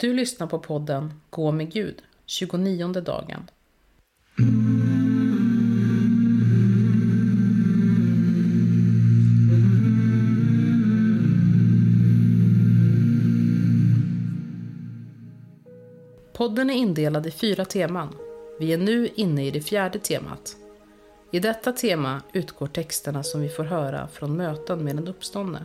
Du lyssnar på podden Gå med Gud, 29 dagen. Podden är indelad i fyra teman. Vi är nu inne i det fjärde temat. I detta tema utgår texterna som vi får höra från möten med den uppståndne.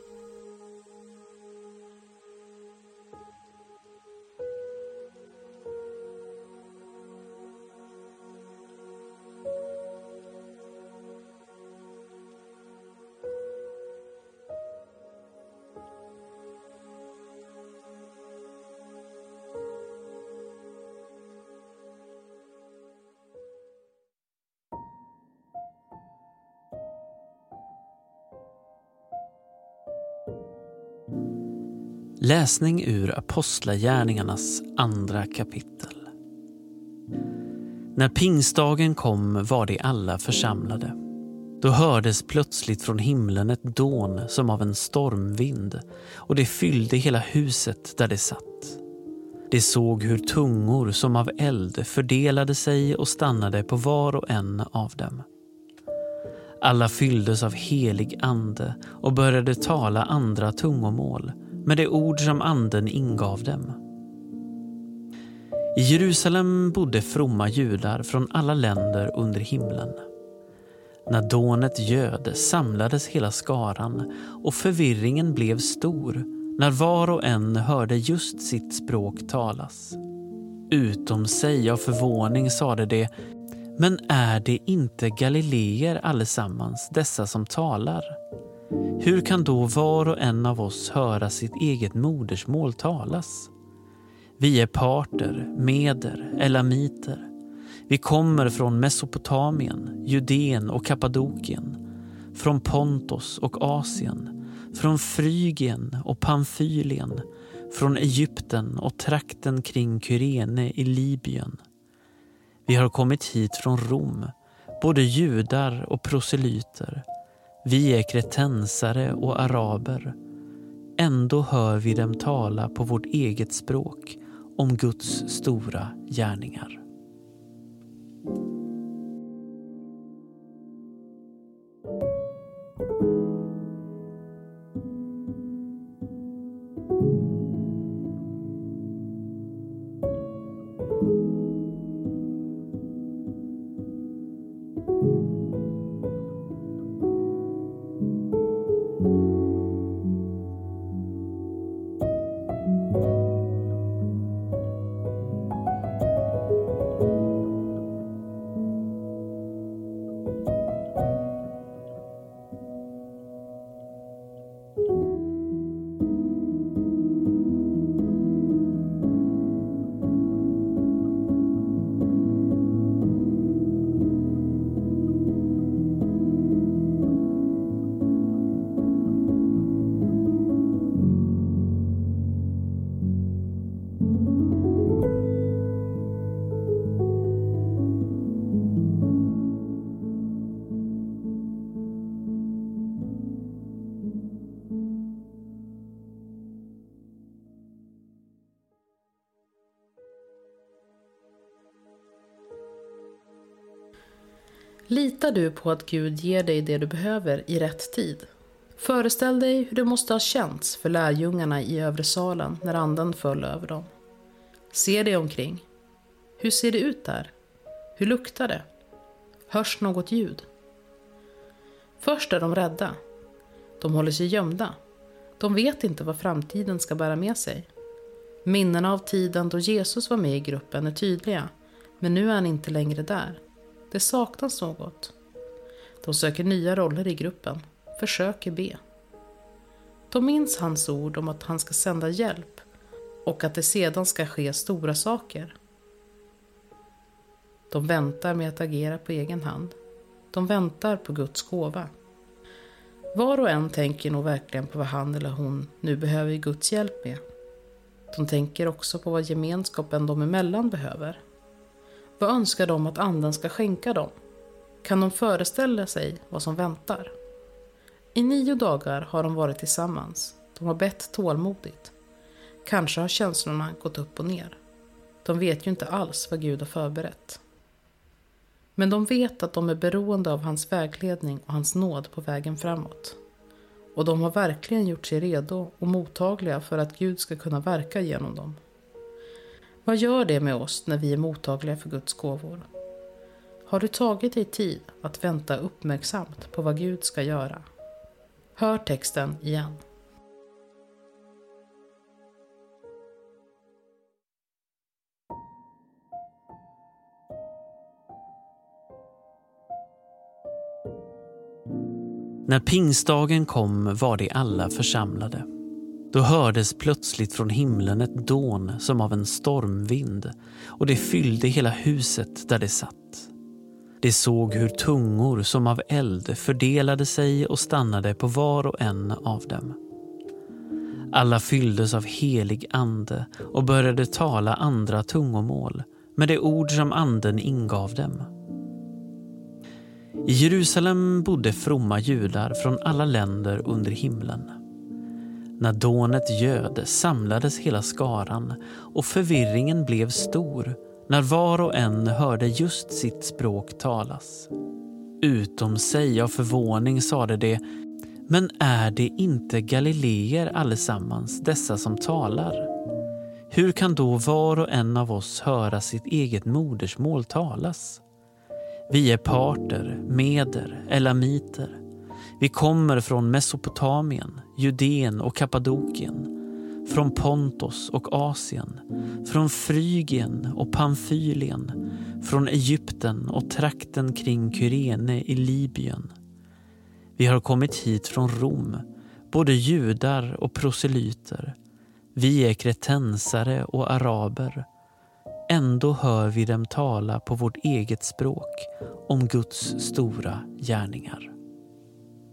Läsning ur Apostlagärningarnas andra kapitel. När pingstdagen kom var de alla församlade. Då hördes plötsligt från himlen ett dån som av en stormvind och det fyllde hela huset där de satt. De såg hur tungor som av eld fördelade sig och stannade på var och en av dem. Alla fylldes av helig ande och började tala andra tungomål med de ord som anden ingav dem. I Jerusalem bodde fromma judar från alla länder under himlen. När dånet göd samlades hela skaran och förvirringen blev stor när var och en hörde just sitt språk talas. Utom sig av förvåning sade de men är det inte galileer allesammans, dessa som talar? Hur kan då var och en av oss höra sitt eget modersmål talas? Vi är parter, meder, elamiter. Vi kommer från Mesopotamien, Judeen och Kappadokien, från Pontos och Asien, från Frygien och Pamfylien, från Egypten och trakten kring Kyrene i Libyen. Vi har kommit hit från Rom, både judar och proselyter, vi är kretensare och araber. Ändå hör vi dem tala på vårt eget språk om Guds stora gärningar. Litar du på att Gud ger dig det du behöver i rätt tid? Föreställ dig hur det måste ha känts för lärjungarna i övre salen när anden föll över dem. Se dig omkring. Hur ser det ut där? Hur luktar det? Hörs något ljud? Först är de rädda. De håller sig gömda. De vet inte vad framtiden ska bära med sig. Minnena av tiden då Jesus var med i gruppen är tydliga, men nu är han inte längre där. Det saknas något. De söker nya roller i gruppen, försöker be. De minns hans ord om att han ska sända hjälp och att det sedan ska ske stora saker. De väntar med att agera på egen hand. De väntar på Guds gåva. Var och en tänker nog verkligen på vad han eller hon nu behöver Guds hjälp med. De tänker också på vad gemenskapen dem emellan behöver. Vad önskar de att anden ska skänka dem? Kan de föreställa sig vad som väntar? I nio dagar har de varit tillsammans. De har bett tålmodigt. Kanske har känslorna gått upp och ner. De vet ju inte alls vad Gud har förberett. Men de vet att de är beroende av hans vägledning och hans nåd på vägen framåt. Och de har verkligen gjort sig redo och mottagliga för att Gud ska kunna verka genom dem. Vad gör det med oss när vi är mottagliga för Guds gåvor? Har du tagit dig tid att vänta uppmärksamt på vad Gud ska göra? Hör texten igen. När pingstdagen kom var de alla församlade. Då hördes plötsligt från himlen ett dån som av en stormvind och det fyllde hela huset där de satt. De såg hur tungor som av eld fördelade sig och stannade på var och en av dem. Alla fylldes av helig ande och började tala andra tungomål med de ord som anden ingav dem. I Jerusalem bodde fromma judar från alla länder under himlen. När dånet ljöd samlades hela skaran och förvirringen blev stor när var och en hörde just sitt språk talas. Utom sig av förvåning sade de men är det inte galileer allesammans, dessa som talar? Hur kan då var och en av oss höra sitt eget modersmål talas? Vi är parter, meder, elamiter. Vi kommer från Mesopotamien, Judeen och Kappadokien, från Pontos och Asien, från Frygien och Pamfylien, från Egypten och trakten kring Kyrene i Libyen. Vi har kommit hit från Rom, både judar och proselyter. Vi är kretensare och araber Ändå hör vi dem tala på vårt eget språk om Guds stora gärningar.